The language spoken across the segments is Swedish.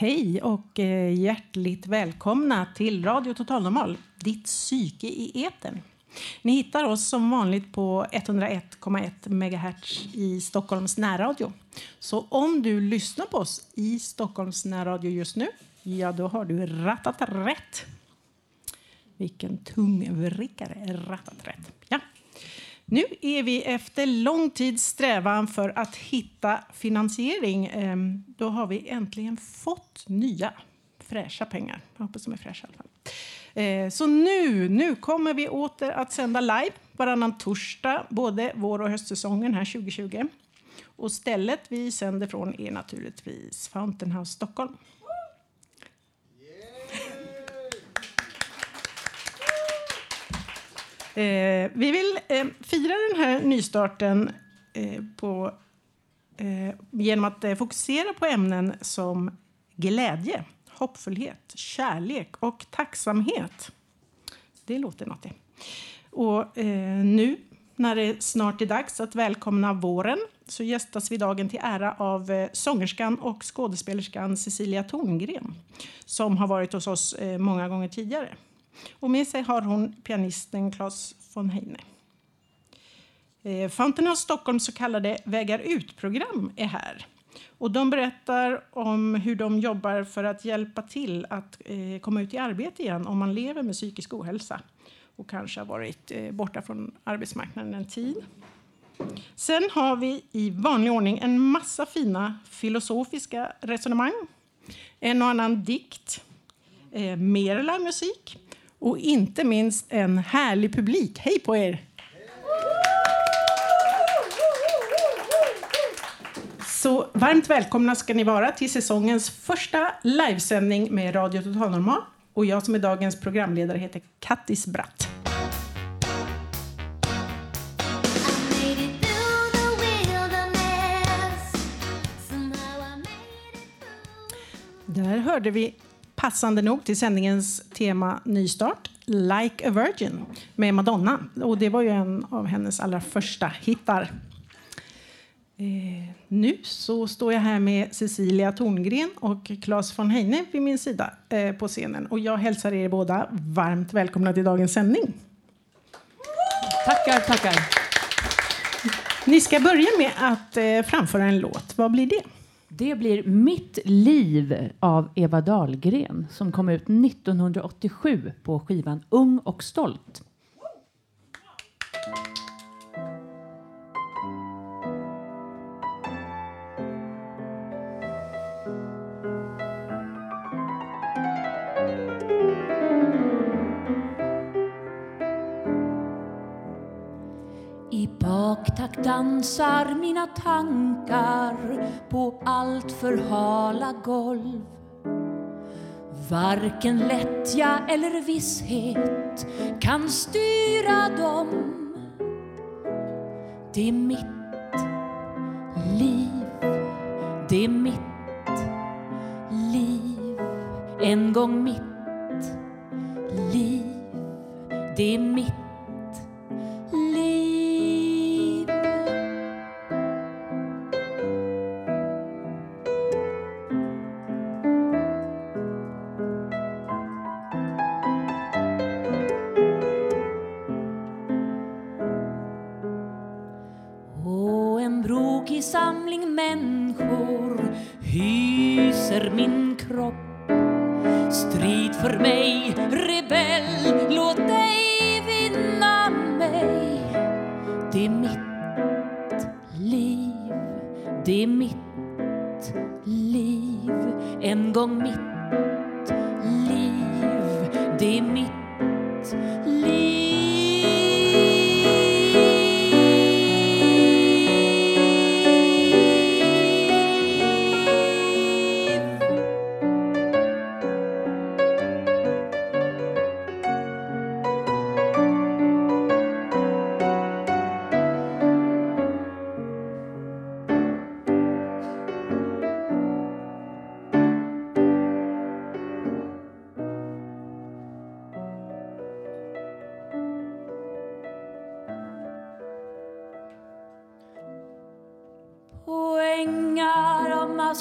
Hej och eh, hjärtligt välkomna till Radio Total Normal, ditt psyke i etern. Ni hittar oss som vanligt på 101,1 MHz i Stockholms närradio. Så om du lyssnar på oss i Stockholms närradio just nu, ja då har du rattat rätt. Vilken tungvrickare, rattat rätt. Ja. Nu är vi efter lång tids strävan för att hitta finansiering. Ehm, då har vi äntligen fått nya fräscha pengar. Jag hoppas de är fräscha i alla fall. Ehm, så nu, nu kommer vi åter att sända live varannan torsdag, både vår och höstsäsongen här 2020. Och stället vi sänder från är naturligtvis Fountain House Stockholm. Eh, vi vill eh, fira den här nystarten eh, på, eh, genom att eh, fokusera på ämnen som glädje, hoppfullhet, kärlek och tacksamhet. Det låter något det. Och eh, nu när det snart är dags att välkomna våren så gästas vi dagen till ära av eh, sångerskan och skådespelerskan Cecilia Torngren som har varit hos oss eh, många gånger tidigare. Och med sig har hon pianisten Claes von Heine. Eh, Fountain of Stockholms så kallade Vägar ut-program är här. Och de berättar om hur de jobbar för att hjälpa till att eh, komma ut i arbete igen om man lever med psykisk ohälsa och kanske har varit eh, borta från arbetsmarknaden en tid. Sen har vi i vanlig ordning en massa fina filosofiska resonemang. En och annan dikt, eh, mer livemusik och inte minst en härlig publik. Hej på er! Så varmt välkomna ska ni vara till säsongens första livesändning med Radio Total Normal. Och jag som är dagens programledare heter Kattis Bratt. Där hörde vi passande nog till sändningens tema Nystart, Like a Virgin med Madonna. Och det var ju en av hennes allra första hittar. Eh, nu så står jag här med Cecilia Torngren och Claes von Heine vid min sida eh, på scenen. Och jag hälsar er båda varmt välkomna till dagens sändning. Tackar, tackar. Ni ska börja med att eh, framföra en låt. Vad blir det? Det blir Mitt liv av Eva Dahlgren som kom ut 1987 på skivan Ung och stolt. Dansar mina tankar på allt för hala golv. Varken lättja eller visshet kan styra dem. Det är mitt liv, det är mitt liv. En gång mitt liv, det är mitt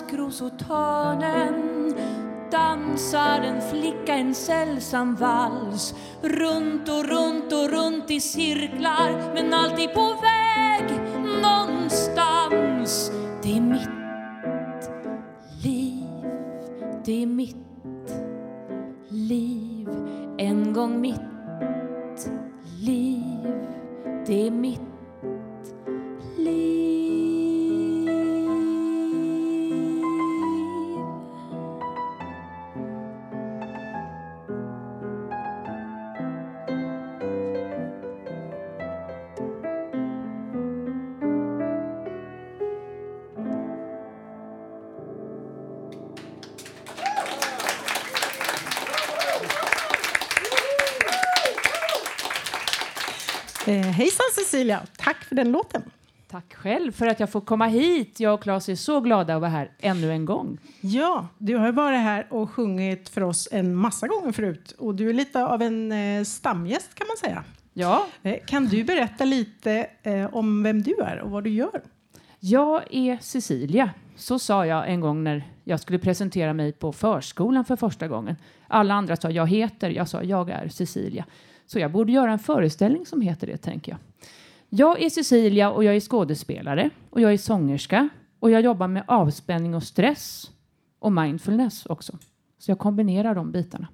maskrosotörnen dansar en flicka en sällsam vals runt och runt och runt i cirklar men alltid på väg någonstans. Det är mitt liv, det är mitt liv, en gång mitt Cecilia, tack för den låten. Tack själv för att jag får komma hit. Jag och Claes är så glada att vara här ännu en gång. Ja, du har varit här och sjungit för oss en massa gånger förut och du är lite av en eh, stamgäst kan man säga. Ja, Eh, kan du berätta lite eh, om vem du är och vad du gör? jag är Cecilia. Så sa jag en gång när jag skulle presentera mig på förskolan för första gången. Alla andra sa jag heter, jag sa jag är Cecilia. Så jag borde göra en föreställning som heter det, tänker jag. Jag är Cecilia och jag är skådespelare och jag är sångerska och jag jobbar med avspänning och stress och mindfulness också. Så jag kombinerar de bitarna.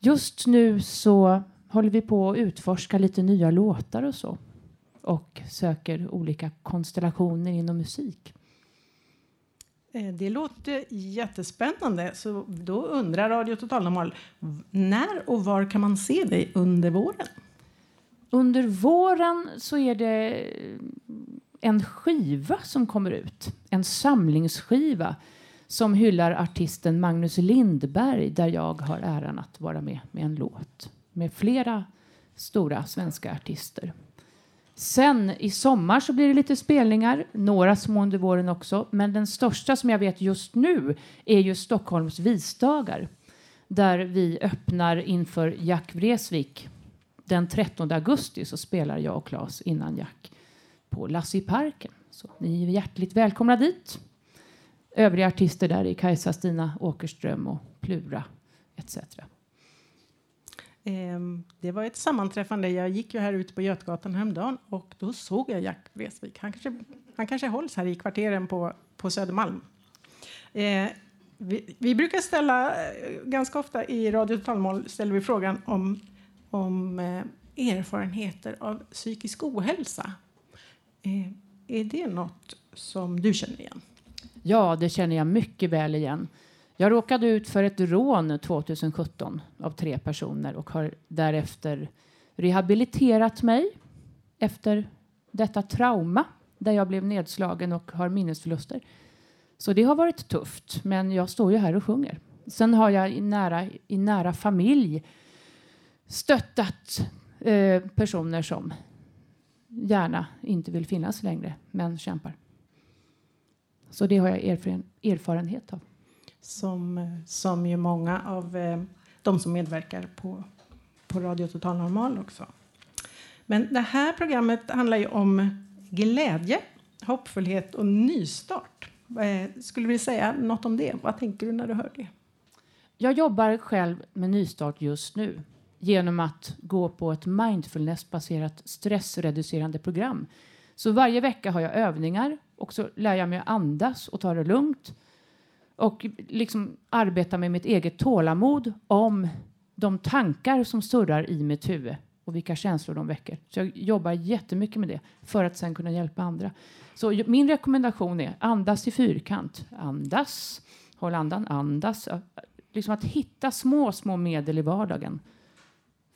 Just nu så håller vi på att utforska lite nya låtar och så och söker olika konstellationer inom musik. Eh, det låter jättespännande. Så då undrar Radio Total Normal, när och var kan man se dig under våren? Under våren så är det en skiva som kommer ut. En samlingsskiva som hyllar artisten Magnus Lindberg där jag har äran att vara med med en låt med flera stora svenska artister. Sen i sommar så blir det lite spelningar, några små under våren också. Men den största som jag vet just nu är ju Stockholms visdagar där vi öppnar inför Jack Vreeswijk den 13 augusti så spelar jag och Claes innan Jack på Lasse i parken. Så ni är hjärtligt välkomna dit. Övriga artister där är Kajsa Stina Åkerström och Plura etc. Ehm, det var ett sammanträffande. Jag gick ju här ute på Götgatan häromdagen och då såg jag Jack Vreeswijk. Han kanske, han kanske hålls här i kvarteren på, på Södermalm. Eh, vi, vi brukar ställa, eh, ganska ofta i Radio Talmål ställer vi frågan om, om eh, erfarenheter av psykisk ohälsa. Eh, är det något som du känner igen? Ja, det känner jag mycket väl igen. Jag råkade ut för ett rån 2017 av tre personer och har därefter rehabiliterat mig efter detta trauma där jag blev nedslagen och har minnesförluster. Så det har varit tufft, men jag står ju här och sjunger. Sen har jag i nära, i nära familj stöttat eh, personer som gärna inte vill finnas längre, men kämpar. Så det har jag erfaren, erfarenhet av. som, som ju många av eh, de som medverkar på, på Radio Total Normal också. Men det här programmet handlar ju om glädje, hoppfullhet och nystart. Eh, skulle du säga något om det? Vad tänker du när du hör det? Jag jobbar själv med nystart just nu genom att gå på ett mindfulnessbaserat stressreducerande program. Så varje vecka har jag övningar och så lär jag mig att andas och ta det lugnt och liksom arbeta med mitt eget tålamod om de tankar som surrar i mitt huvud och vilka känslor de väcker. Så jag jobbar jättemycket med det för att sen kunna hjälpa andra. Så min rekommendation är andas i fyrkant. Andas, håll andan, andas. Liksom att hitta små, små medel i vardagen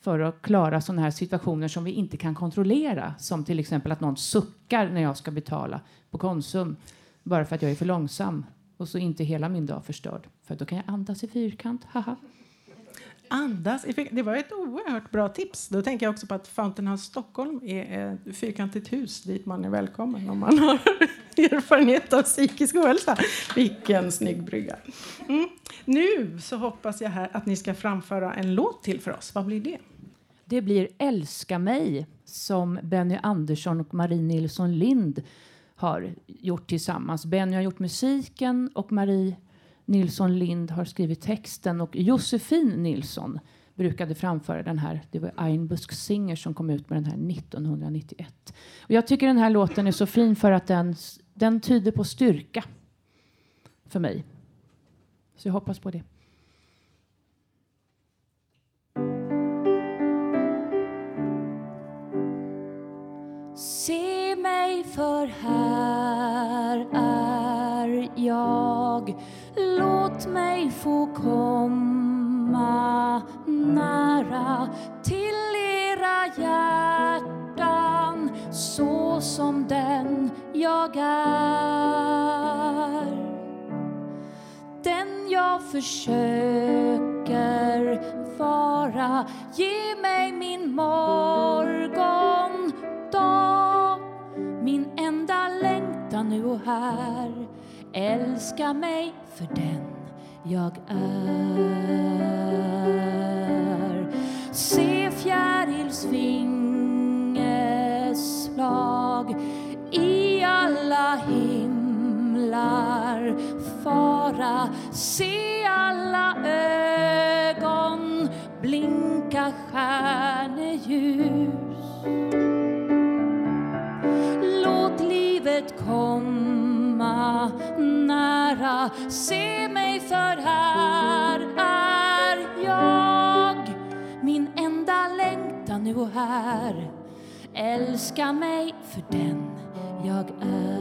för att klara sådana här situationer som vi inte kan kontrollera. Som till exempel att någon suckar när jag ska betala på Konsum bara för att jag är för långsam och så inte hela min dag förstörd. För då kan jag andas i fyrkant. Haha. Andas. i Det var ett oerhört bra tips. Då tänker jag också på att Fountain House Stockholm är ett fyrkantigt hus dit man är välkommen om man har erfarenhet av psykisk ohälsa. Vilken snygg brygga. Mm. Nu så hoppas jag här att ni ska framföra en låt till för oss. Vad blir det? Det blir Älska mig som Benny Andersson och Marie Nilsson Lind har gjort tillsammans. Benny har gjort musiken och Marie Nilsson Lind har skrivit texten och Josefin Nilsson brukade framföra den här. Det var Einbusk Singer som kom ut med den här 1991. Och jag tycker den här låten är så fin för att den, den tyder på styrka för mig. Så jag hoppas på det. Se mig för här är jag. Låt mig få komma nära till era hjärtan så som den jag är. Den jag försöker vara. Ge mig min morgon. Nu och här. Älska mig för den jag är. Se fjärils vingeslag i alla himlar. Fara Se alla ögon blinka stjärneljus komma nära. Se mig för här är jag. Min enda längtan nu och här. Älska mig för den jag är.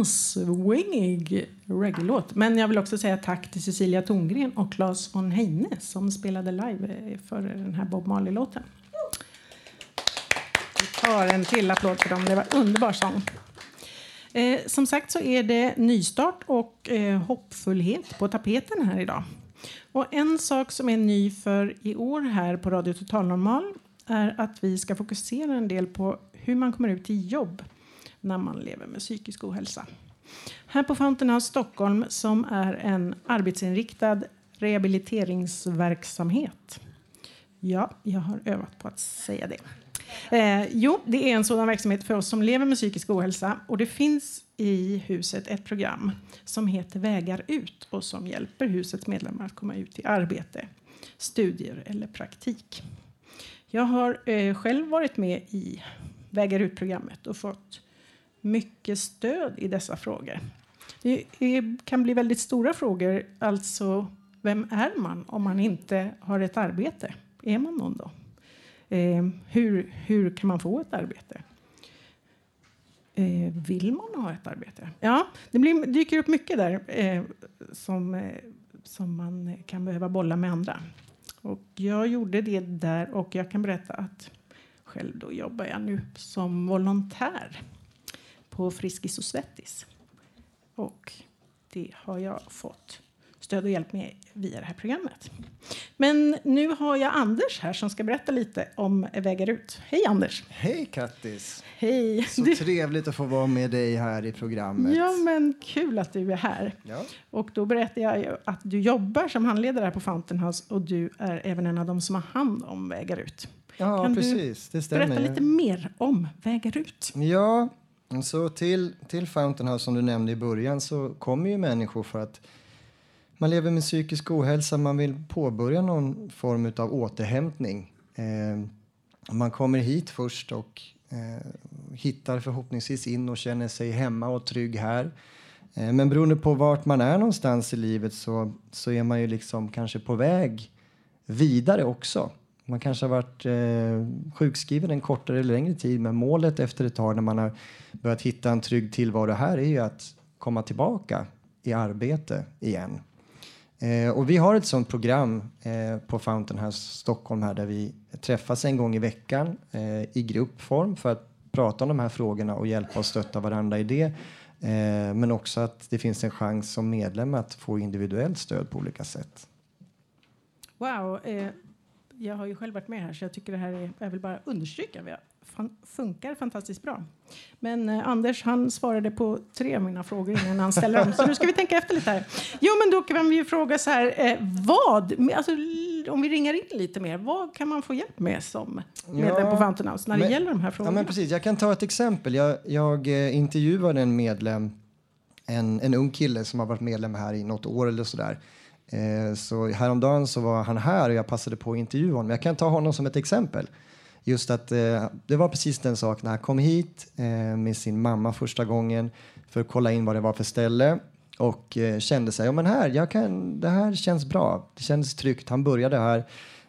Var swingig reggae-låt. Men jag vill också säga tack till Cecilia Tongren och Claes von Heine som spelade live eh, för den här Bob Marley-låten. Vi tar en till applåd för dem. Det var underbar sång. Eh, som sagt så är det nystart och eh, hoppfullhet på tapeten här idag. Och en sak som är ny för i år här på Radio Total Normal är att vi ska fokusera en del på hur man kommer ut i jobb när man lever med psykisk ohälsa. Här på Fountain House Stockholm som är en arbetsinriktad rehabiliteringsverksamhet. Ja, jag har övat på att säga det. Eh, jo, det är en sådan verksamhet för oss som lever med psykisk ohälsa och det finns i huset ett program som heter Vägar ut och som hjälper husets medlemmar att komma ut i arbete, studier eller praktik. Jag har eh, själv varit med i Vägar ut-programmet och fått mycket stöd i dessa frågor. Det kan bli väldigt stora frågor, alltså vem är man om man inte har ett arbete? Är man någon då? Eh, hur, hur kan man få ett arbete? Eh, vill man ha ett arbete? Ja, det blir, dyker upp mycket där eh, som, eh, som man kan behöva bolla med andra. Och jag gjorde det där och jag kan berätta att själv då jobbar jag nu som volontär på Friskis och Svettis. Och det har jag fått stöd och hjälp med via det här programmet. Men nu har jag Anders här som ska berätta lite om Vägar ut. Hej Anders! Hej Kattis! Hej! Så Du- trevligt att få vara med dig här i programmet. Ja, men kul att du är här. Ja. Och då berättar jag att du jobbar som handledare här på Fountain House och du är även en av dem som har hand om Vägar ut. Ja, Kan du precis. Det stämmer. Berätta lite mer om Vägar ut. Ja, Mm, så till, till Fountain House som du nämnde i början så kommer ju människor för att man lever med psykisk ohälsa, man vill påbörja någon form av återhämtning. Eh, man kommer hit först och eh, hittar förhoppningsvis in och känner sig hemma och trygg här. Eh, men beroende på vart man är någonstans i livet så, så är man ju liksom kanske på väg vidare också. Man kanske har varit eh, sjukskriven en kortare eller längre tid men målet efter ett tag när man har börjat hitta en trygg tillvaro här är ju att komma tillbaka i arbete igen. Eh, och vi har ett sånt program eh, på Fountain House Stockholm här där vi träffas en gång i veckan eh, i gruppform för att prata om de här frågorna och hjälpa och stötta varandra i det. Eh, men också att det finns en chans som medlem att få individuellt stöd på olika sätt. Wow, eh, jag har ju själv varit med här så jag tycker det här är, jag vill bara understryka, det fan, funkar fantastiskt bra. Men eh, Anders han svarade på tre av mina frågor innan han ställer dem. Så nu ska vi tänka efter lite här. Jo men då kan vi ju fråga så här, eh, vad, alltså, om vi ringar in lite mer, vad kan man få hjälp med som medlem Ja, på Fountain House när det men- gäller de här Ja, frågorna? men precis. Jag kan ta ett exempel. Jag, jag eh, intervjuade en medlem, en, en ung kille som har varit medlem här i något år eller sådär. Eh, så häromdagen så var han här och jag passade på att intervjua honom. Jag kan ta honom som ett exempel. Just att eh, det var precis den saken. Han kom hit eh, med sin mamma första gången för att kolla in vad det var för ställe och eh, kände sig, ja men här, jag kan, det här känns bra. Det känns tryggt. Han började här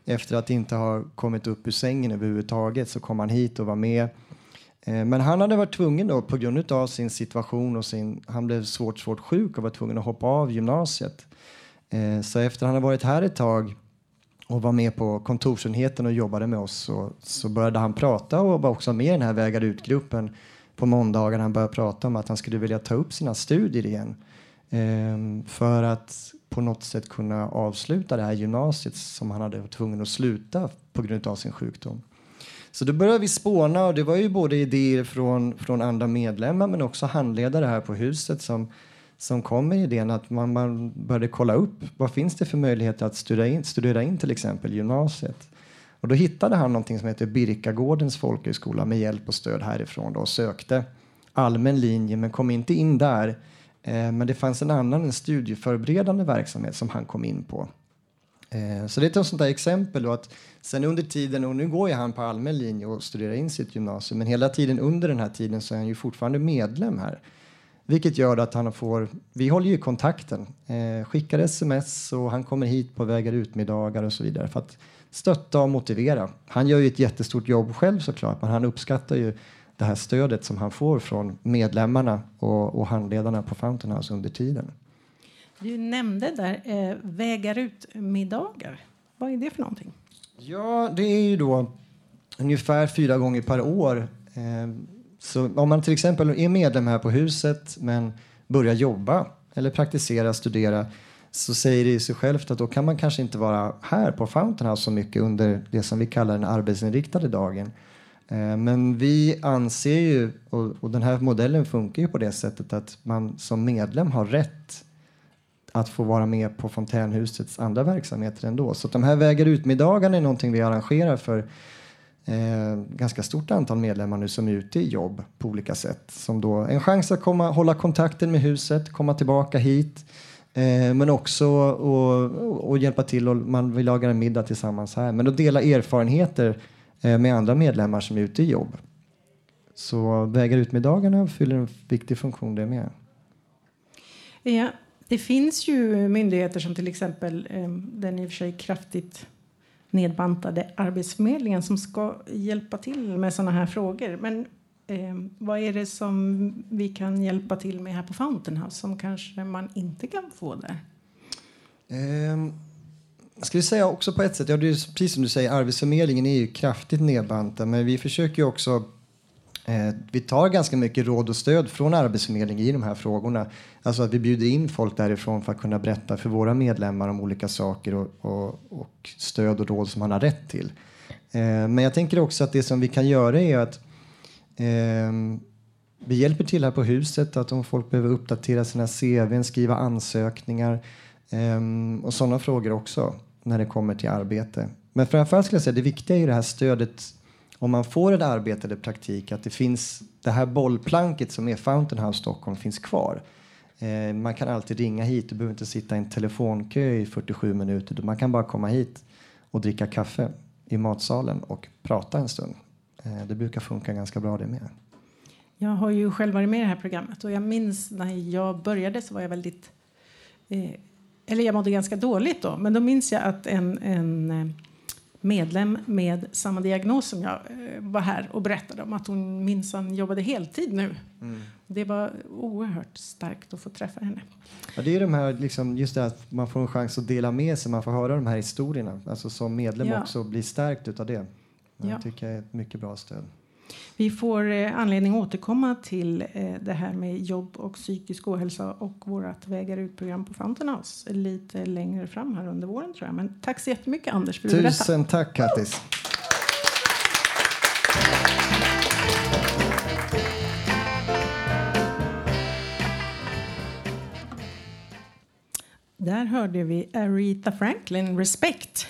efter att inte ha kommit upp ur sängen överhuvudtaget så kom han hit och var med. Eh, men han hade varit tvungen då på grund av sin situation och sin, han blev svårt, svårt sjuk och var tvungen att hoppa av gymnasiet. Eh, så efter han hade varit här ett tag och var med på kontorsenheten och jobbade med oss så, så började han prata och var också med i den här Vägar ut-gruppen på måndagarna. Han började prata om att han skulle vilja ta upp sina studier igen ehm, för att på något sätt kunna avsluta det här gymnasiet som han hade varit tvungen att sluta på grund av sin sjukdom. Så då började vi spåna och det var ju både idéer från, från andra medlemmar men också handledare här på huset som, som kom med idén att man, man började kolla upp vad finns det för möjligheter att studera in, studera in till exempel gymnasiet. Och då hittade han någonting som heter Birkagårdens folkhögskola med hjälp och stöd härifrån då, och sökte allmän linje men kom inte in där. Eh, men det fanns en annan, en studieförberedande verksamhet som han kom in på. Eh, Så det är ett sånt där exempel då att sen under tiden, och nu går ju han på allmän linje och studerar in sitt gymnasium, men hela tiden under den här tiden så är han ju fortfarande medlem här. Vilket gör att han får, vi håller ju kontakten, eh, skickar sms och han kommer hit på vägar ut-middagar och så vidare för att stötta och motivera. Han gör ju ett jättestort jobb själv såklart, men han uppskattar ju det här stödet som han får från medlemmarna och, och handledarna på Fountain House under tiden. Du nämnde där eh, vägar ut-middagar. Vad är det för någonting? Ja, det är ju då ungefär fyra gånger per år. Eh, så om man till exempel är medlem här på huset men börjar jobba eller praktisera, studera så säger det sig självt att då kan man kanske inte vara här på Fountain House så mycket under det som vi kallar den arbetsinriktade dagen. Eh, men vi anser ju, och, och den här modellen funkar ju på det sättet att man som medlem har rätt att få vara med på Fontänhusets andra verksamheter ändå. Så att de här vägar ut-middagarna är någonting vi arrangerar för eh, ganska stort antal medlemmar nu som är ute i jobb på olika sätt. Som då en chans att komma, hålla kontakten med huset, komma tillbaka hit. Eh, men också och, och, hjälpa till och man vill laga en middag tillsammans här. Men att dela erfarenheter eh, med andra medlemmar som är ute i jobb. Så vägar ut med dagarna fyller en viktig funktion det med. Ja, det finns ju myndigheter som till exempel eh, den i och för sig kraftigt nedbantade Arbetsförmedlingen som ska hjälpa till med sådana här frågor. Men Eh, vad är det som vi kan hjälpa till med här på Fountain House som kanske man inte kan få där? Eh, jag skulle säga också på ett sätt, ja, det är precis som du säger, Arbetsförmedlingen är ju kraftigt nedbantad, men vi försöker ju också Eh, vi tar ganska mycket råd och stöd från Arbetsförmedlingen i de här frågorna. Alltså att vi bjuder in folk därifrån för att kunna berätta för våra medlemmar om olika saker och, och, och stöd och råd som man har rätt till. Eh, men jag tänker också att det som vi kan göra är att eh, vi hjälper till här på huset att om folk behöver uppdatera sina CVn, skriva ansökningar eh, och sådana frågor också när det kommer till arbete. Men framförallt skulle jag säga det viktiga är ju det här stödet om man får ett arbete eller praktik att det finns det här bollplanket som är Fountain House Stockholm finns kvar. Eh, man kan alltid ringa hit, du behöver inte sitta i en telefonkö i 47 minuter. Man kan bara komma hit och dricka kaffe i matsalen och prata en stund. Eh, det brukar funka ganska bra det med. Jag har ju själv varit med i det här programmet och jag minns när jag började så var jag väldigt eh, eller jag mådde ganska dåligt då, men då minns jag att en, en eh, medlem med samma diagnos som jag eh, var här och berättade om att hon minsann jobbade heltid nu. Mm. Det var oerhört starkt att få träffa henne. Ja, det är de här, liksom, just det att man får en chans att dela med sig, man får höra de här historierna. Alltså som medlem Ja. också bli stärkt utav det. Jag Ja. tycker jag är ett mycket bra stöd. Vi får eh, anledning att återkomma till eh, det här med jobb och psykisk ohälsa och vårt Vägar ut-program på Fountain House lite längre fram här under våren tror jag. Men tack så jättemycket Anders för att du. Tusen tack Kattis! Där hörde vi Aretha Franklin, Respect.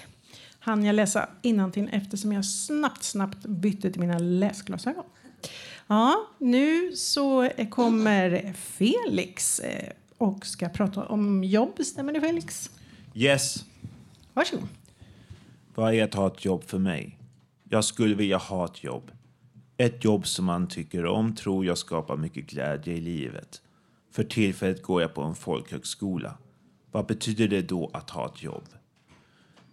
Han jag läsa innantill eftersom jag snabbt, snabbt bytte till mina läsglasögon. Ja, nu så kommer Felix eh, och ska prata om jobb. Stämmer det Felix? Yes. Varsågod. Vad är att ha ett jobb för mig? Jag skulle vilja ha ett jobb. Ett jobb som man tycker om tror jag skapar mycket glädje i livet. För tillfället går jag på en folkhögskola. Vad betyder det då att ha ett jobb?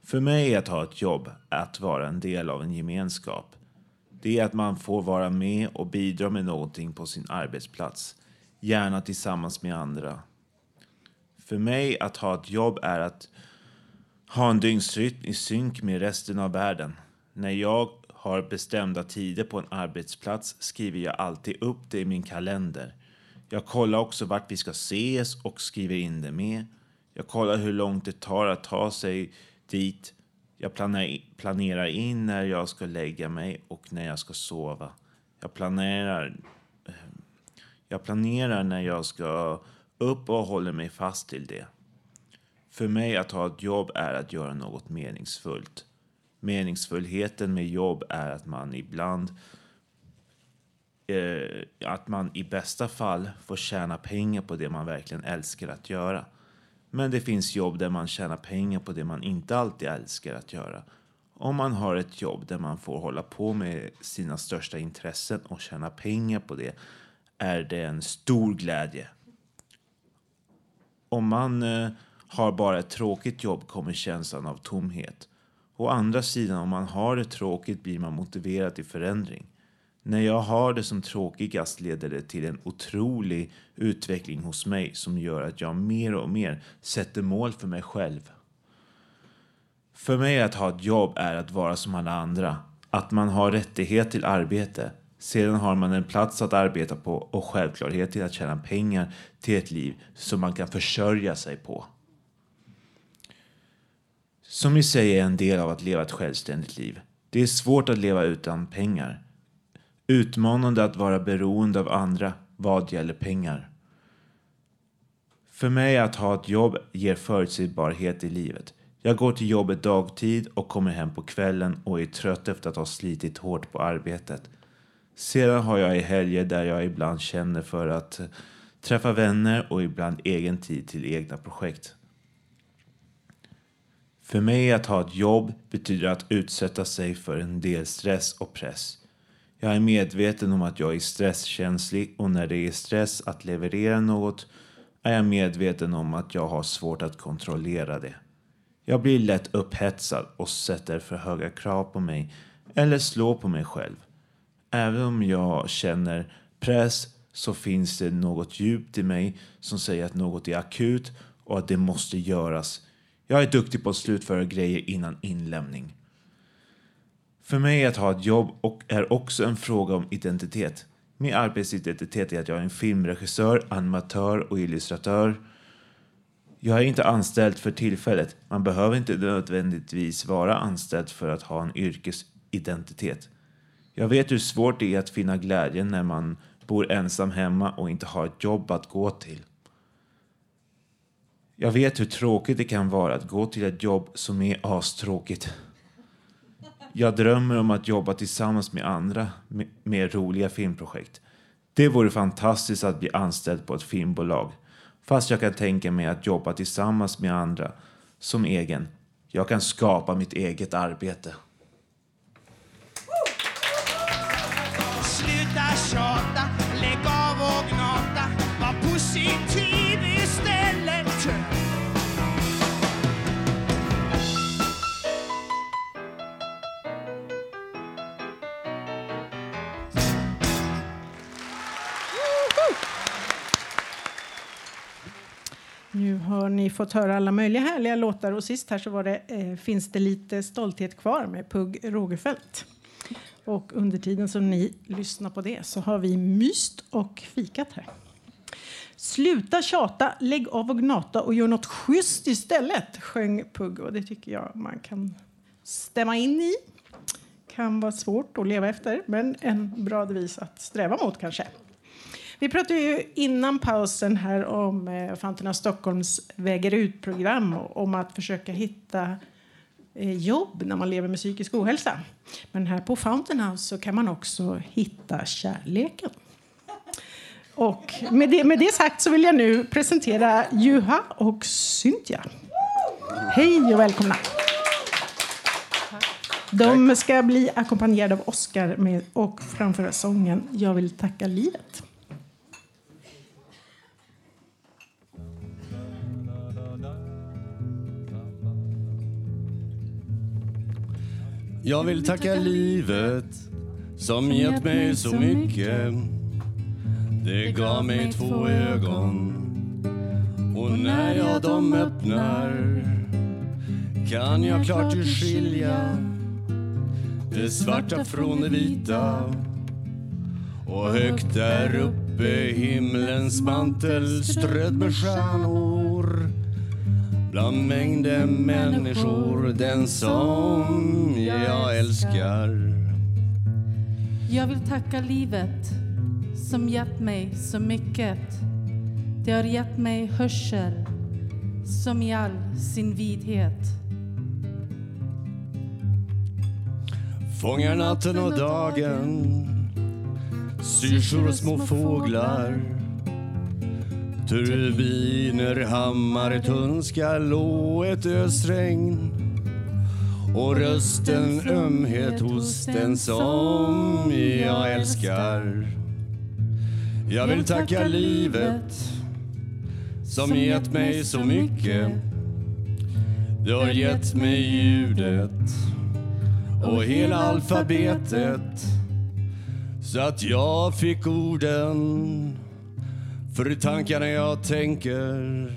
För mig är att ha ett jobb att vara en del av en gemenskap. Det är att man får vara med och bidra med någonting på sin arbetsplats. Gärna tillsammans med andra. För mig att ha ett jobb är att ha en dygnsrytm i synk med resten av världen. När jag har bestämda tider på en arbetsplats skriver jag alltid upp det i min kalender. Jag kollar också vart vi ska ses och skriver in det med. Jag kollar hur långt det tar att ta sig dit. Jag planerar, in när jag ska lägga mig och när jag ska sova. Jag planerar, eh, jag planerar när jag ska upp och håller mig fast till det. För mig att ha ett jobb är att göra något meningsfullt. Meningsfullheten med jobb är att man ibland eh, att man i bästa fall får tjäna pengar på det man verkligen älskar att göra. Men det finns jobb där man tjänar pengar på det man inte alltid älskar att göra. Om man har ett jobb där man får hålla på med sina största intressen och tjäna pengar på det är det en stor glädje. Om man eh, har bara ett tråkigt jobb kommer känslan av tomhet. Å andra sidan, om man har det tråkigt blir man motiverad till förändring. När jag har det som tråkigast leder det till en otrolig utveckling hos mig som gör att jag mer och mer sätter mål för mig själv. För mig att ha ett jobb är att vara som alla andra. Att man har rättighet till arbete. Sedan har man en plats att arbeta på och självklarhet till att tjäna pengar till ett liv som man kan försörja sig på. Som i säger är en del av att leva ett självständigt liv. Det är svårt att leva utan pengar. Utmanande att vara beroende av andra vad gäller pengar. För mig att ha ett jobb ger förutsägbarhet i livet. Jag går till jobbet dagtid och kommer hem på kvällen och är trött efter att ha slitit hårt på arbetet. Sedan har jag i helger där jag ibland känner för att träffa vänner och ibland egen tid till egna projekt. För mig att ha ett jobb betyder att utsätta sig för en del stress och press. Jag är medveten om att jag är stresskänslig och när det är stress att leverera något är jag medveten om att jag har svårt att kontrollera det. Jag blir lätt upphetsad och sätter för höga krav på mig eller slår på mig själv. Även om jag känner press så finns det något djupt i mig som säger att något är akut och att det måste göras. Jag är duktig på att slutföra grejer innan inlämning. För mig att ha ett jobb och är också en fråga om identitet. Min arbetsidentitet är att jag är en filmregissör, animatör och illustratör. Jag är inte anställd för tillfället. Man behöver inte nödvändigtvis vara anställd för att ha en yrkesidentitet. Jag vet hur svårt det är att finna glädjen när man bor ensam hemma och inte har ett jobb att gå till. Jag vet hur tråkigt det kan vara att gå till ett jobb som är astråkigt. Jag drömmer om att jobba tillsammans med andra med, med roliga filmprojekt. Det vore fantastiskt att bli anställd på ett filmbolag. Fast jag kan tänka mig att jobba tillsammans med andra som egen. Jag kan skapa mitt eget arbete. Sluta tjata, Nu har ni fått höra alla möjliga härliga låtar och sist här så var det eh, Finns det lite stolthet kvar med Pugh Rogefeldt. Och under tiden som ni lyssnar på det så har vi myst och fikat här. Sluta tjata, lägg av och gnata och gör något schysst istället, sjöng Pugh och det tycker jag man kan stämma in i. Kan vara svårt att leva efter, men en bra devis att sträva mot kanske. Vi pratade ju innan pausen här om eh, Fountain Stockholms Väger ut-program om att försöka hitta eh, jobb när man lever med psykisk ohälsa. Men här på Fountain House så kan man också hitta kärleken. Och med det, med det sagt så vill jag nu presentera Juha och Cynthia. Hej och välkomna! De ska bli ackompanjerade av Oscar med, och framföra sången Jag vill tacka livet. Jag vill tacka livet som gett mig så mycket. Det gav mig två ögon. och när jag dem öppnar kan jag klart skilja det svarta från det vita. och högt där uppe himlens mantel strödd med stjärnor Bland mängden människor den som jag älskar Jag vill tacka livet som gett mig så mycket. Det har gett mig hörsel som i all sin vidhet. Fångar natten och dagen Syrsor och små fåglar Turbiner, hammare, tunnskall och ett ösregn. Och rösten ömhet hos den som jag älskar. Jag vill tacka livet som gett mig så mycket. Det har gett mig ljudet och hela alfabetet. Så att jag fick orden för tankarna jag tänker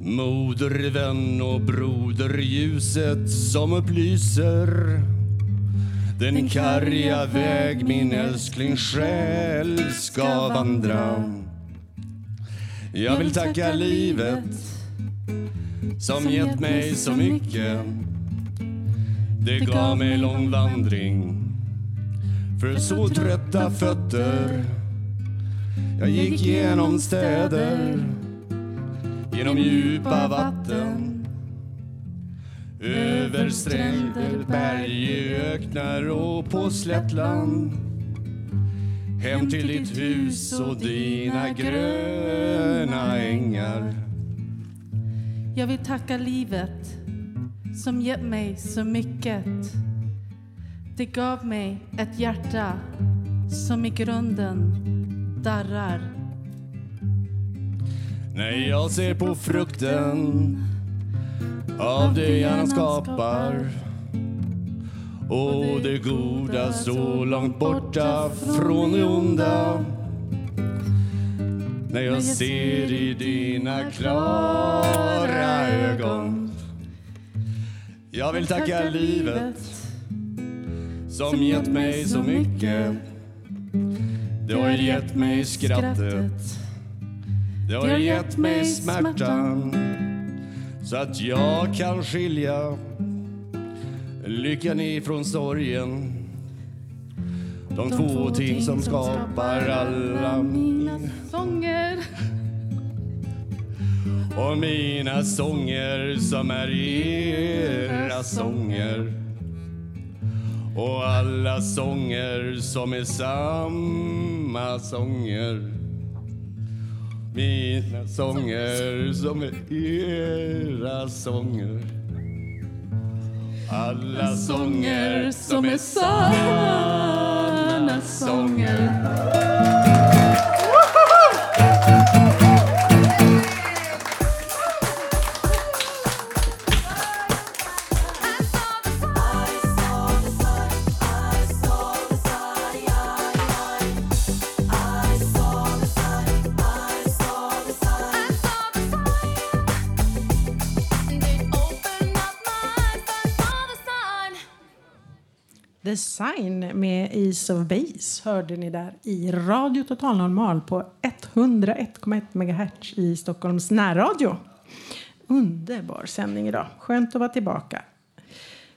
Moder, vän och broder ljuset som upplyser. Den karga väg min älskling själ ska vandra. Jag vill tacka livet som gett mig så mycket. Det gav mig lång vandring. För så trötta fötter jag gick genom städer, genom djupa vatten över stränder, berg, öknar och på slättland. Hem till ditt hus och dina gröna ängar. Jag vill tacka livet som gett mig så mycket. Det gav mig ett hjärta som i grunden darrar. När jag ser på frukten av det hjärnan skapar och det goda så långt borta från det onda. När jag ser i dina klara ögon. Jag vill tacka livet som gett mig så mycket. Det har gett mig skrattet. Det har gett mig smärtan. Så att jag kan skilja lyckan ifrån sorgen. De två ting som skapar alla mina sånger. och mina sånger som är era sånger. Och alla sånger som är samma sånger. Mina sånger som är era sånger. Alla sånger som är sanna sånger. Design med Ace of Base hörde ni där i Radio Total Normal på 101,1 MHz i Stockholms närradio. Underbar sändning idag. Skönt att vara tillbaka.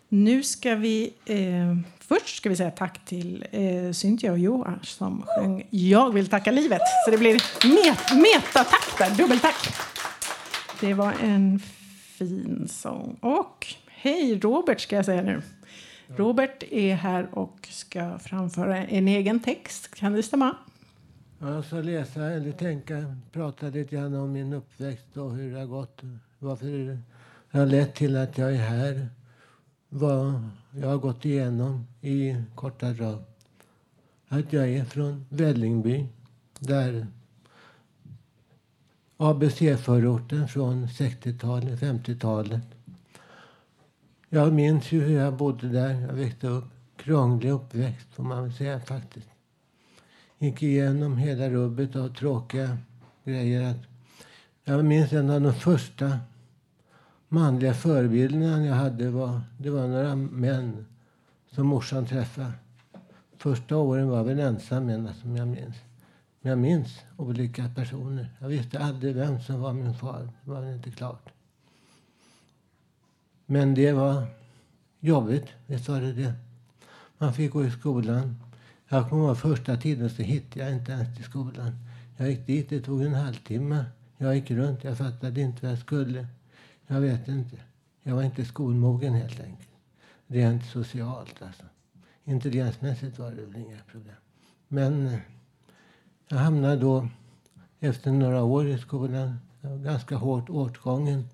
Nu ska vi... Eh, först ska vi säga tack till eh, Cynthia och Johan som sjöng Jag vill tacka livet. Så det blir met, metatack där. Dubbeltack. Det var en fin sång. Och hej Robert ska jag säga nu. Robert är här och ska framföra en egen text. Kan det stämma? Jag ska läsa eller tänka, prata lite grann om min uppväxt och hur det har gått. Varför det har lett till att jag är här. Vad jag har gått igenom i korta drag. Att jag är från Vällingby, där ABC-förorten från 60-talet, 50-talet. Jag minns ju hur jag bodde där. Jag växte upp. Krånglig uppväxt får man väl säga faktiskt. Gick igenom hela rubbet av tråkiga grejer. Jag minns en av de första manliga förebilderna jag hade. Var, det var några män som morsan träffade. Första åren var jag väl ensam som jag minns. Men jag minns olika personer. Jag visste aldrig vem som var min far. Det var inte klart. Men det var jobbigt, visst var det det. Man fick gå i skolan. Jag kommer ihåg första tiden så hittade jag inte ens till skolan. Jag gick dit, det tog en halvtimme. Jag gick runt, jag fattade inte vad jag skulle. Jag vet inte. Jag var inte skolmogen helt enkelt. Rent socialt alltså. Intelligensmässigt var det väl inga problem. Men eh, jag hamnade då efter några år i skolan, ganska hårt åtgången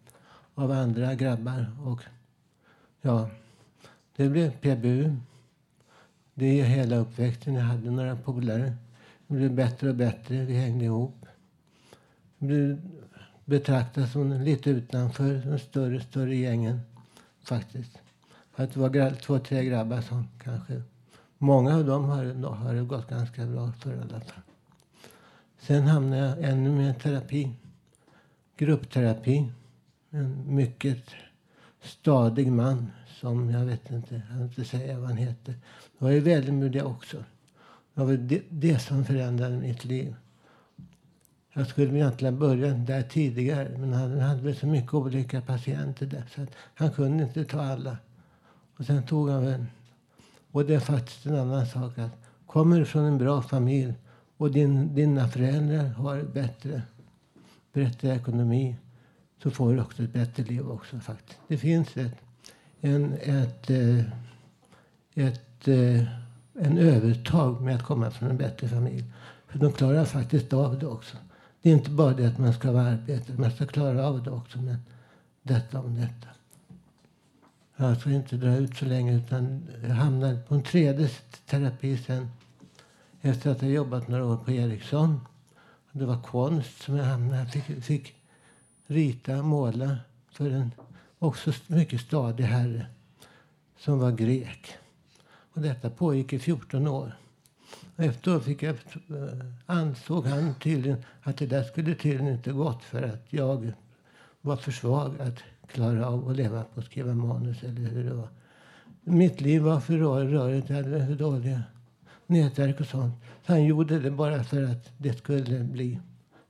av andra grabbar. Och ja, det blev PBU. Det är hela uppväxten. Jag hade några polare. Det blev bättre och bättre. Vi hängde ihop. Jag blev betraktad som lite utanför de större, större gängen faktiskt. För att det var två, tre grabbar som kanske... Många av dem har, har det gått ganska bra för i alla fall. Sen hamnade jag ännu mer i terapi. Gruppterapi. En mycket stadig man som jag vet inte, jag kan inte säga vad han heter. Det var ju välmodig också. Det var väl det, det som förändrade mitt liv. Jag skulle egentligen börja där tidigare men han hade väl så mycket olika patienter där så att han kunde inte ta alla. Och sen tog han väl... Och det är faktiskt en annan sak att kommer du från en bra familj och din, dina föräldrar har bättre, bättre ekonomi så får du också ett bättre liv också faktiskt. Det finns ett, en, ett, eh, ett, eh, en övertag med att komma från en bättre familj. För de klarar faktiskt av det också. Det är inte bara det att man ska vara arbetare, man ska klara av det också. Men detta om detta. Jag ska inte dra ut så länge utan jag hamnade på en tredje terapi sen. Efter att ha jobbat några år på Ericsson. Det var konst som jag hamnade. Jag fick, fick rita, måla för en också mycket stadig herre som var grek. Och detta pågick i 14 år. Och efteråt fick jag, eh, ansåg han tydligen att det där skulle tydligen inte gått för att jag var för svag att klara av att leva på att skriva manus eller hur det var. Mitt liv var för rörigt, jag hade för dåliga nätverk och sånt. Så han gjorde det bara för att det skulle bli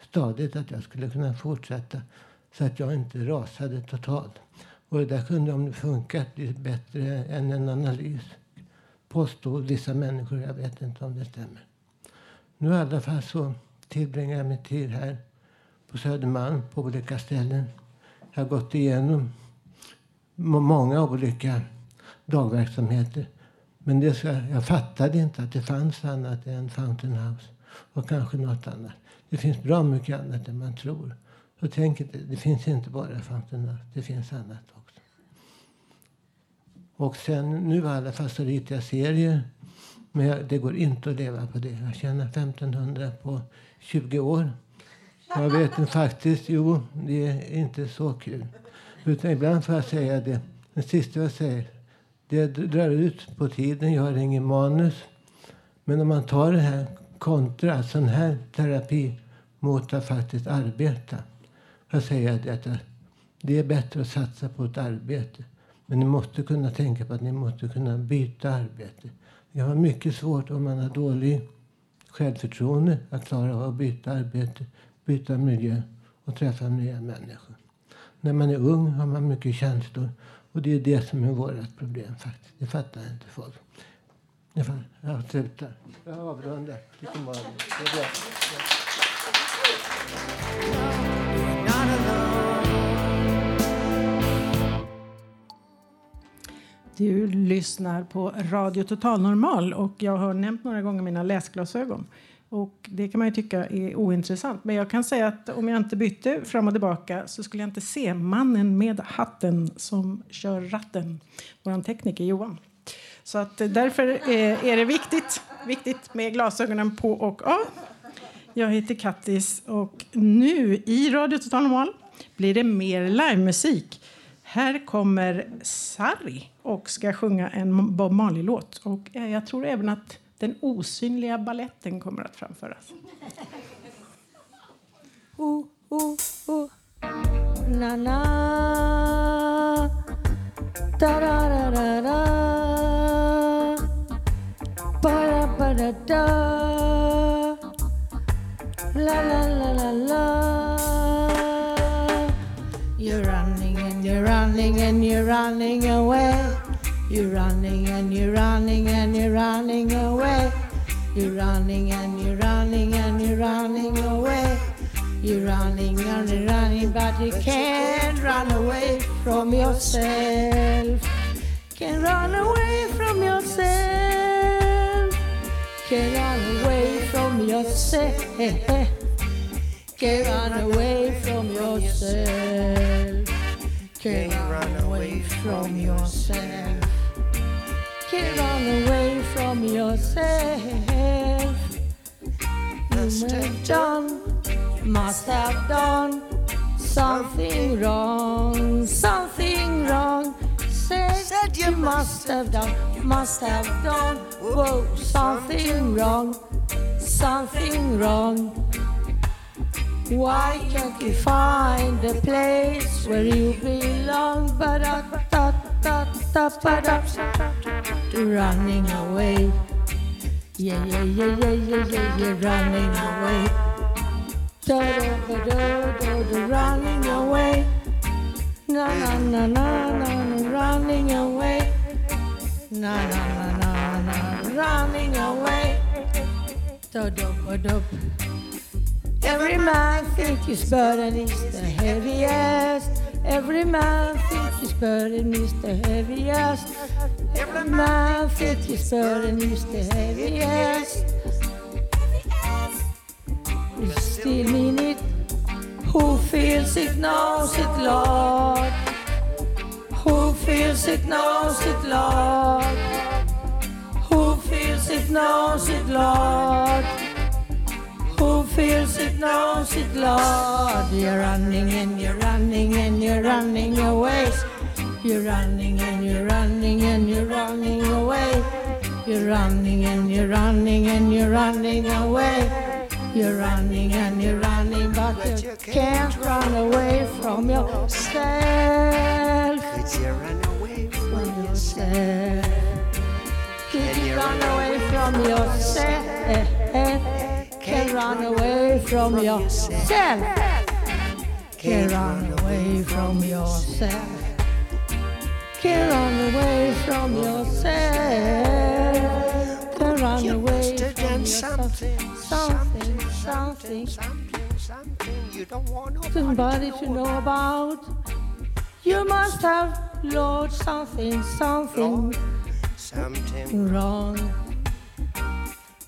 stadigt, att jag skulle kunna fortsätta så att jag inte rasade totalt. Och det där kunde de funkat bättre än en analys påstår vissa människor. Jag vet inte om det stämmer. Nu i alla fall så tillbringar jag min tid här på Södermalm på olika ställen. Jag har gått igenom många olika dagverksamheter. Men det ska, jag fattade inte att det fanns annat än Fountain House och kanske något annat. Det finns bra mycket annat än man tror. Och tänk inte, det finns inte bara Fountain det finns annat också. Och sen nu i alla fall så ritar jag serier. Men jag, det går inte att leva på det. Jag tjänar 1500 på 20 år. Jag vet inte faktiskt, jo, det är inte så kul. Utan ibland får jag säga det. Det sista jag säger, det drar ut på tiden. Jag har ingen manus. Men om man tar det här kontra, sån här terapi mot att faktiskt arbeta. Jag säger att det är bättre att satsa på ett arbete. Men ni måste kunna tänka på att ni måste kunna byta arbete. Det kan vara mycket svårt om man har dålig självförtroende att klara av att byta arbete, byta miljö och träffa nya människor. När man är ung har man mycket känslor och det är det som är vårt problem faktiskt. Det fattar inte folk. Jag slutar. Jag avrundar. Det kommer vara- det är bra. Du lyssnar på Radio Total Normal och jag har nämnt några gånger mina läsglasögon. Och det kan man ju tycka är ointressant. Men jag kan säga att om jag inte bytte fram och tillbaka så skulle jag inte se mannen med hatten som kör ratten. Vår tekniker Johan. Så att eh, därför eh, är det viktigt, viktigt med glasögonen på och av. Jag heter Kattis och nu i Radio Total Normal blir det mer livemusik. Här kommer Sarri och ska sjunga en Bob Marley-låt. Och eh, jag tror även att den osynliga balletten kommer att framföras. Oh, oh, oh. Na na. Da da da da da. Ba da ba da da. La la la la la. And you're running away. You're running and you're running and you're running away. You're running and you're running and you're running away. You're running and you're running, but you can't run away from yourself. Can't run away from yourself. Can't run away from yourself. Can't run away from yourself. Can't run away from yourself. Can't run away from yourself. You must have done, must have done something wrong, something wrong. Said, you must have done, must have done, whoa, something wrong, something wrong. Why can't you find the place where you belong? But running away. Yeah, yeah, yeah, yeah, yeah, yeah, yeah, running away. Da da da da da da, running away. Na na na na, na running away. Na na na na na, running away. Da da da da. Every man thinks his burden is the heaviest. Every man thinks his burden is the heaviest. Every man thinks his burden is the heaviest. You still mean it. Who feels it knows it, Lord. Who feels it knows it, Lord. Who feels it knows it, Lord. Feels it knows it, Lord. You're running and you're running and you're running away. You're running and you're running and you're running away. You're running and you're running and you're running away. You're running and you're running, but you can't run away from yourself. Could you run away from yourself? Can you run away from yourself? Can run away from yourself. Can run away from yourself. Can run away from yourself. Can run away from something, Something, something, something. something you don't want nobody Somebody to to know about. You must have, Lord, something, something Something wrong.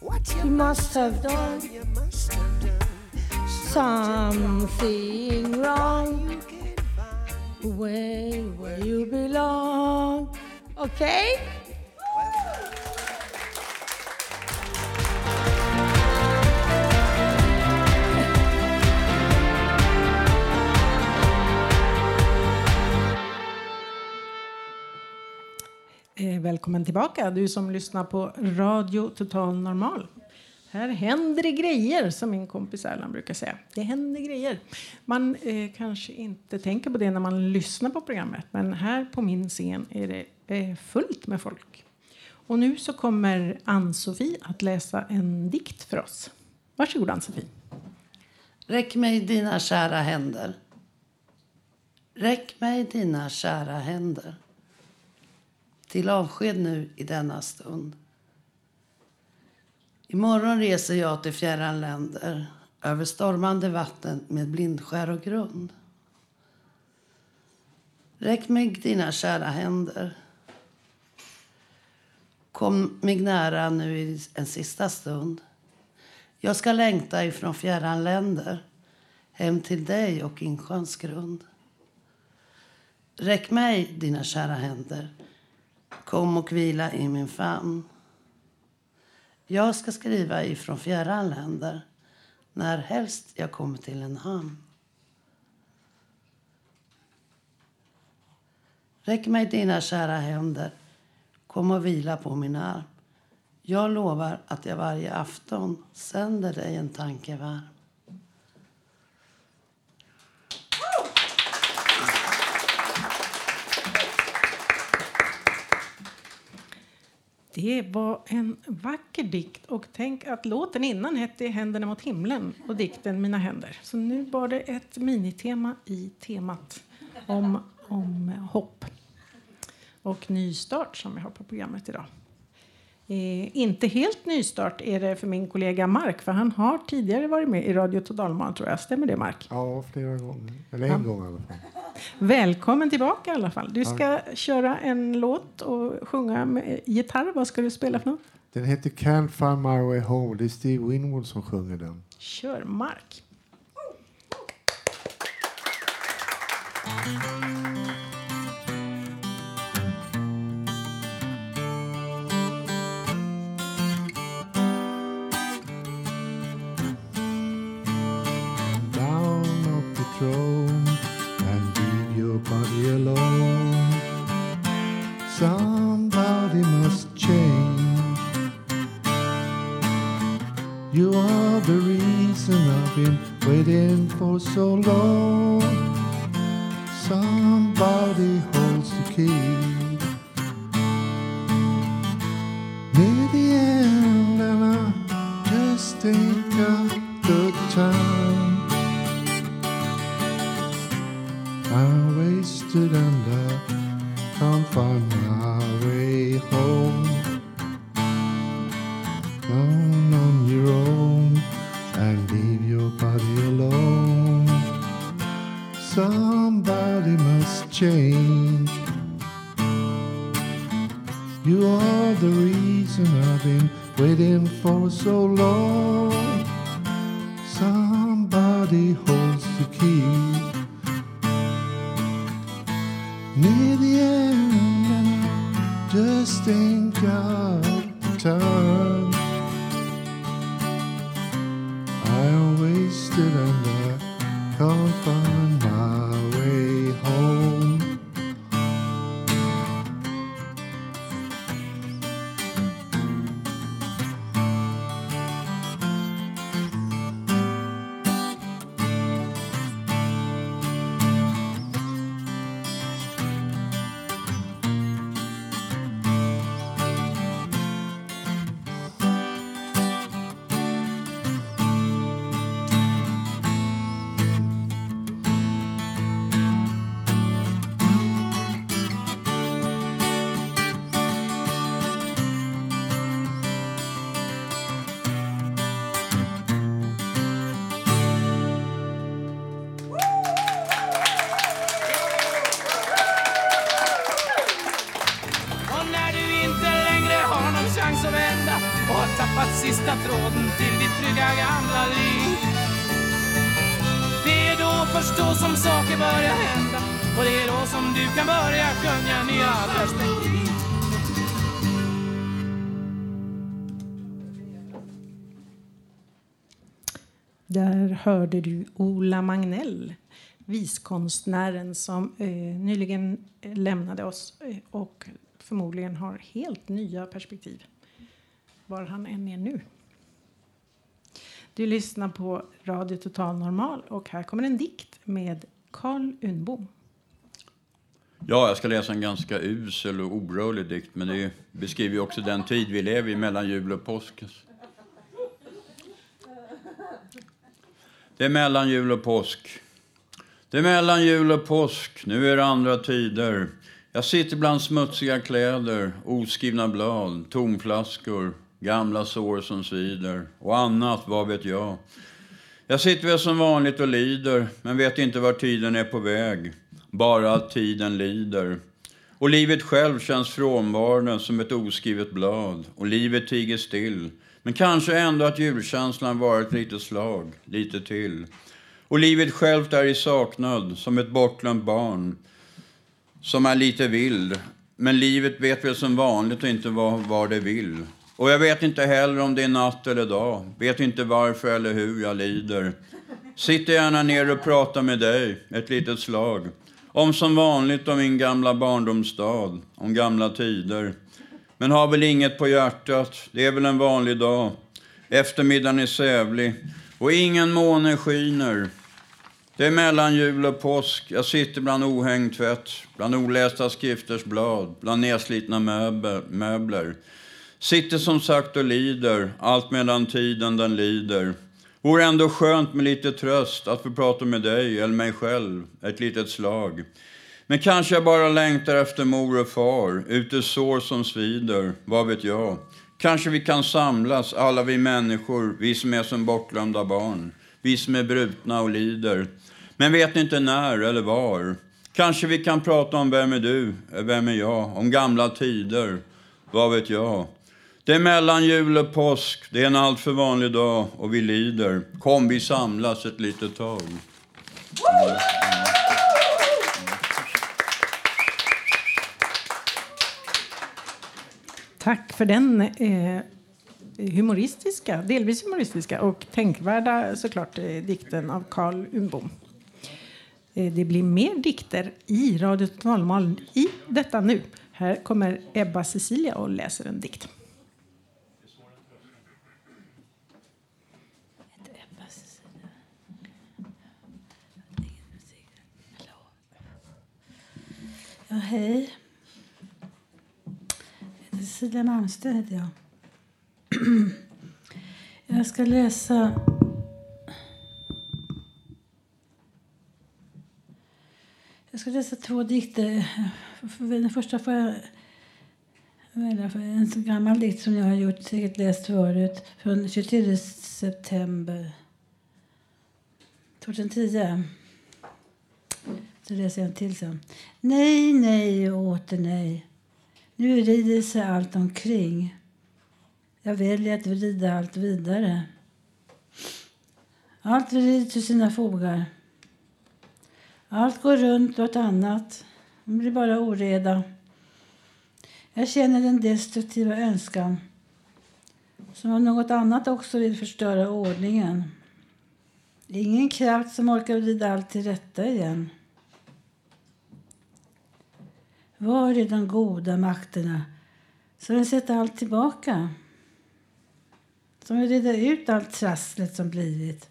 What You must have done something wrong. Where, where you belong. Okay? Eh, välkommen tillbaka, du som lyssnar på Radio Total Normal. Här händer det grejer, som min kompis Erland brukar säga. Det händer grejer. Man eh, kanske inte tänker på det när man lyssnar på programmet, men här på min scen är det eh, fullt med folk. Och nu så kommer Ann-Sofie att läsa en dikt för oss. Varsågod Ann-Sofie. Räck mig dina kära händer. Räck mig dina kära händer. Till avsked nu i denna stund. Imorgon reser jag till fjärran länder över stormande vatten med blindskär och grund. Räck mig dina kära händer. Kom mig nära nu i en sista stund. Jag ska längta ifrån fjärran länder hem till dig och insjöns grund. Räck mig dina kära händer. Kom och vila i min famn. Jag ska skriva ifrån fjärran länder när helst jag kommer till en hamn. Räck mig dina kära händer. Kom och vila på min arm. Jag lovar att jag varje afton sänder dig en tanke varm. Det var en vacker dikt och tänk att låten innan hette Händerna mot himlen och dikten Mina händer. Så nu var det ett minitema i temat om, om hopp och nystart som vi har på programmet idag. Eh, inte helt nystart är det för min kollega Mark, för han har tidigare varit med i Radio Totalman tror jag. Stämmer det Mark? Ja, flera gånger. Eller en Ja. gång i alla fall. Välkommen tillbaka i alla fall. Du Ja. ska köra en låt och sjunga med gitarr. Vad ska du spela för något? Den heter Can't find my way home. Det är Steve Winwood som sjunger den. Kör Mark. Down got time. I wasted and I can't find hörde du Ola Magnell, viskonstnären som eh, nyligen eh, lämnade oss eh, och förmodligen har helt nya perspektiv, var han än är nu. Du lyssnar på Radio Total Normal och här kommer en dikt med Carl Unbom. Ja, jag ska läsa en ganska usel och orörlig dikt, men det beskriver ju också den tid vi lever i mellan jul och påsk. Det är mellan jul och påsk. Det är mellan jul och påsk, nu är det andra tider. Jag sitter bland smutsiga kläder, oskrivna blad, tomflaskor, gamla sår som svider och annat, vad vet jag. Jag sitter väl som vanligt och lider, men vet inte var tiden är på väg. Bara att tiden lider. Och livet själv känns frånvarande som ett oskrivet blad. Och livet tiger still. Men kanske ändå att julkänslan varit lite slag, lite till. Och livet självt är i saknad, som ett bortglömt barn. Som är lite vild. Men livet vet väl som vanligt inte vad, vad det vill. Och jag vet inte heller om det är natt eller dag. Vet inte varför eller hur jag lider. Sitter gärna ner och pratar med dig ett litet slag. Om som vanligt om min gamla barndomsstad, om gamla tider. Men har väl inget på hjärtat, det är väl en vanlig dag. Eftermiddagen är sävlig och ingen måne skiner. Det är mellan jul och påsk, jag sitter bland ohängd tvätt, bland olästa skrifters blad, bland nedslitna möbler. Sitter som sagt och lider, allt medan tiden den lider. Vore ändå skönt med lite tröst att få prata med dig eller mig själv ett litet slag. Men kanske jag bara längtar efter mor och far, ute sår som svider, vad vet jag. Kanske vi kan samlas, alla vi människor, vi som är som bortglömda barn. Vi som är brutna och lider. Men vet inte när eller var. Kanske vi kan prata om vem är du, eh, vem är jag, om gamla tider, vad vet jag. Det är mellan jul och påsk, det är en alltför vanlig dag och vi lider. Kom, vi samlas ett litet tag. Tack för den eh, humoristiska, delvis humoristiska och tänkvärda såklart eh, dikten av Carl Umbom. Eh, det blir mer dikter i Radio Totalmal i detta nu. Här kommer Ebba Cecilia och läser en dikt. Ja, hej. Cecilia Malmsten heter jag. Jag ska läsa... Jag ska läsa två dikter. Den första får jag välja för en så gammal dikt som jag har gjort, säkert läst förut, från 23 september 2010. Så läser jag en till sen. Nej, nej och åter nej. Nu rider sig allt omkring. Jag väljer att vrida allt vidare. Allt vrids ur sina fogar. Allt går runt åt annat. Det blir bara oreda. Jag känner den destruktiva önskan som om något annat också vill förstöra ordningen. Ingen kraft som orkar vrida allt till rätta igen. Var är de goda makterna som vill sätta allt tillbaka? Som vill reda ut allt trasslet som blivit.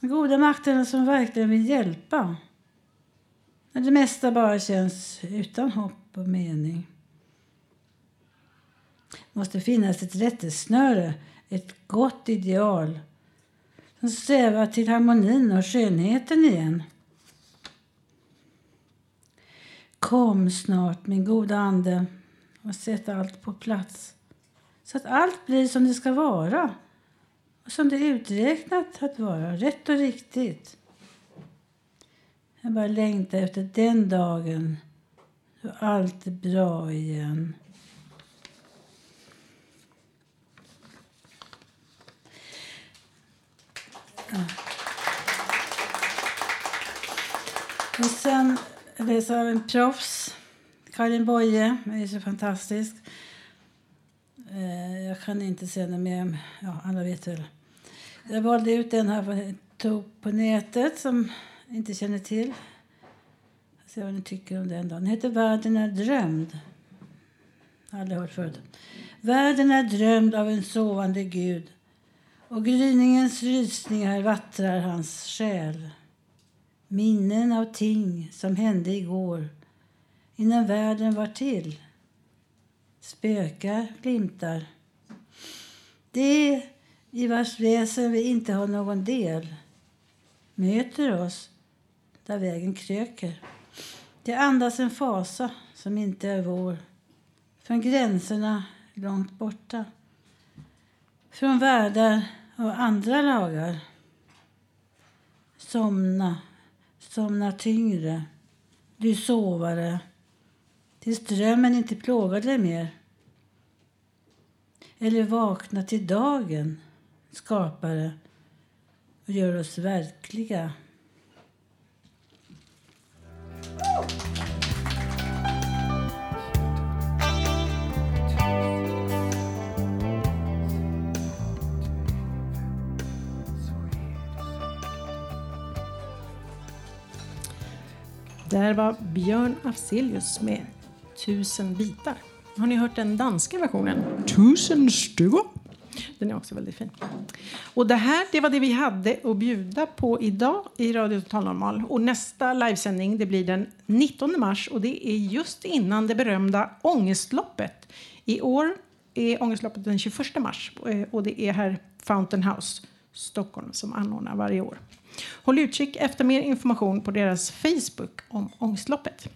De goda makterna som verkligen vill hjälpa. När det mesta bara känns utan hopp och mening. Det måste finnas ett rättesnöre, ett gott ideal som strävar till harmonin och skönheten igen. Kom snart, min goda Ande, och sätt allt på plats så att allt blir som det ska vara och som det är uträknat att vara, rätt och riktigt. Jag bara längtar efter den dagen då allt är bra igen. Ja. Och sen jag läser av en proffs, Karin Boye. Hon är så fantastisk. Eh, jag kan inte säga något mer. Ja, alla vet väl. Jag valde ut den här jag tog på nätet som jag inte känner till. Jag ser vad ni tycker om den. Då. Den heter Världen är drömd. Aldrig hört förut. Världen är drömd av en sovande gud och gryningens rysningar vattrar hans själ. Minnen av ting som hände igår innan världen var till. Spökar glimtar. Det i vars väsen vi inte har någon del möter oss där vägen kröker. Det andas en fasa som inte är vår från gränserna långt borta från världar och andra lagar. Somna, somna tyngre, du sovare tills drömmen inte plågar dig mer. Eller vakna till dagen, skapare och gör oss verkliga. Där var Björn Afzelius med Tusen bitar. Har ni hört den danska versionen? Tusen stycken. Den är också väldigt fin. Och det här det var det vi hade att bjuda på idag i Radio Total Normal. Och nästa livesändning det blir den 19 mars och det är just innan det berömda Ångestloppet. I år är Ångestloppet den 21 mars eh, och det är här Fountain House Stockholm som anordnar varje år. Håll utkik efter mer information på deras Facebook om Ångestloppet.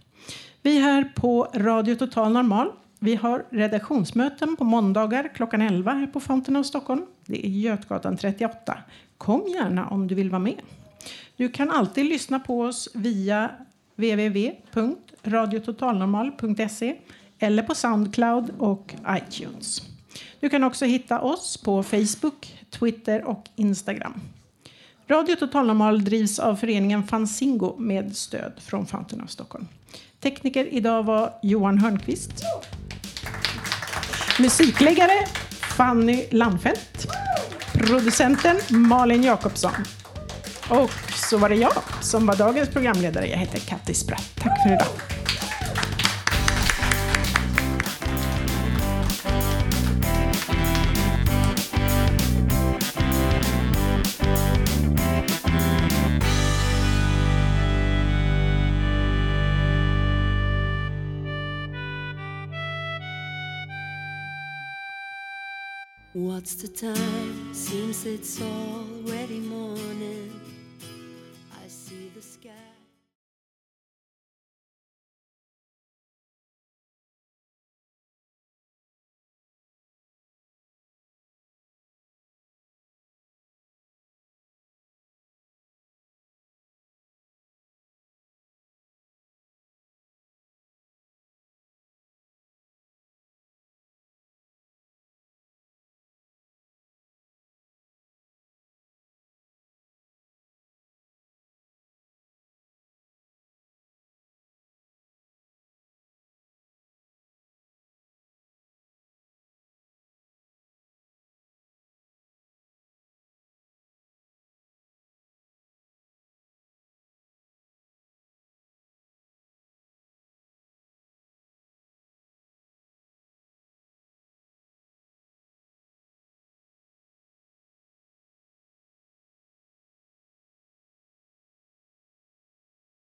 Vi här på Radio Total Normal vi har redaktionsmöten på måndagar klockan 11 här på Fountain of Stockholm. Det är Götgatan 38. Kom gärna om du vill vara med. Du kan alltid lyssna på oss via www.radiototalnormal.se eller på Soundcloud och iTunes. Du kan också hitta oss på Facebook, Twitter och Instagram. Radio Total Normal drivs av föreningen Fanzingo med stöd från Fountain of Stockholm. Tekniker idag var Johan Hörnqvist. Musikläggare Fanny Landfelt. Producenten Malin Jakobsson. Och så var det jag som var dagens programledare. Jag heter Katti Spratt. Tack för idag. What's the time? Seems it's already morning.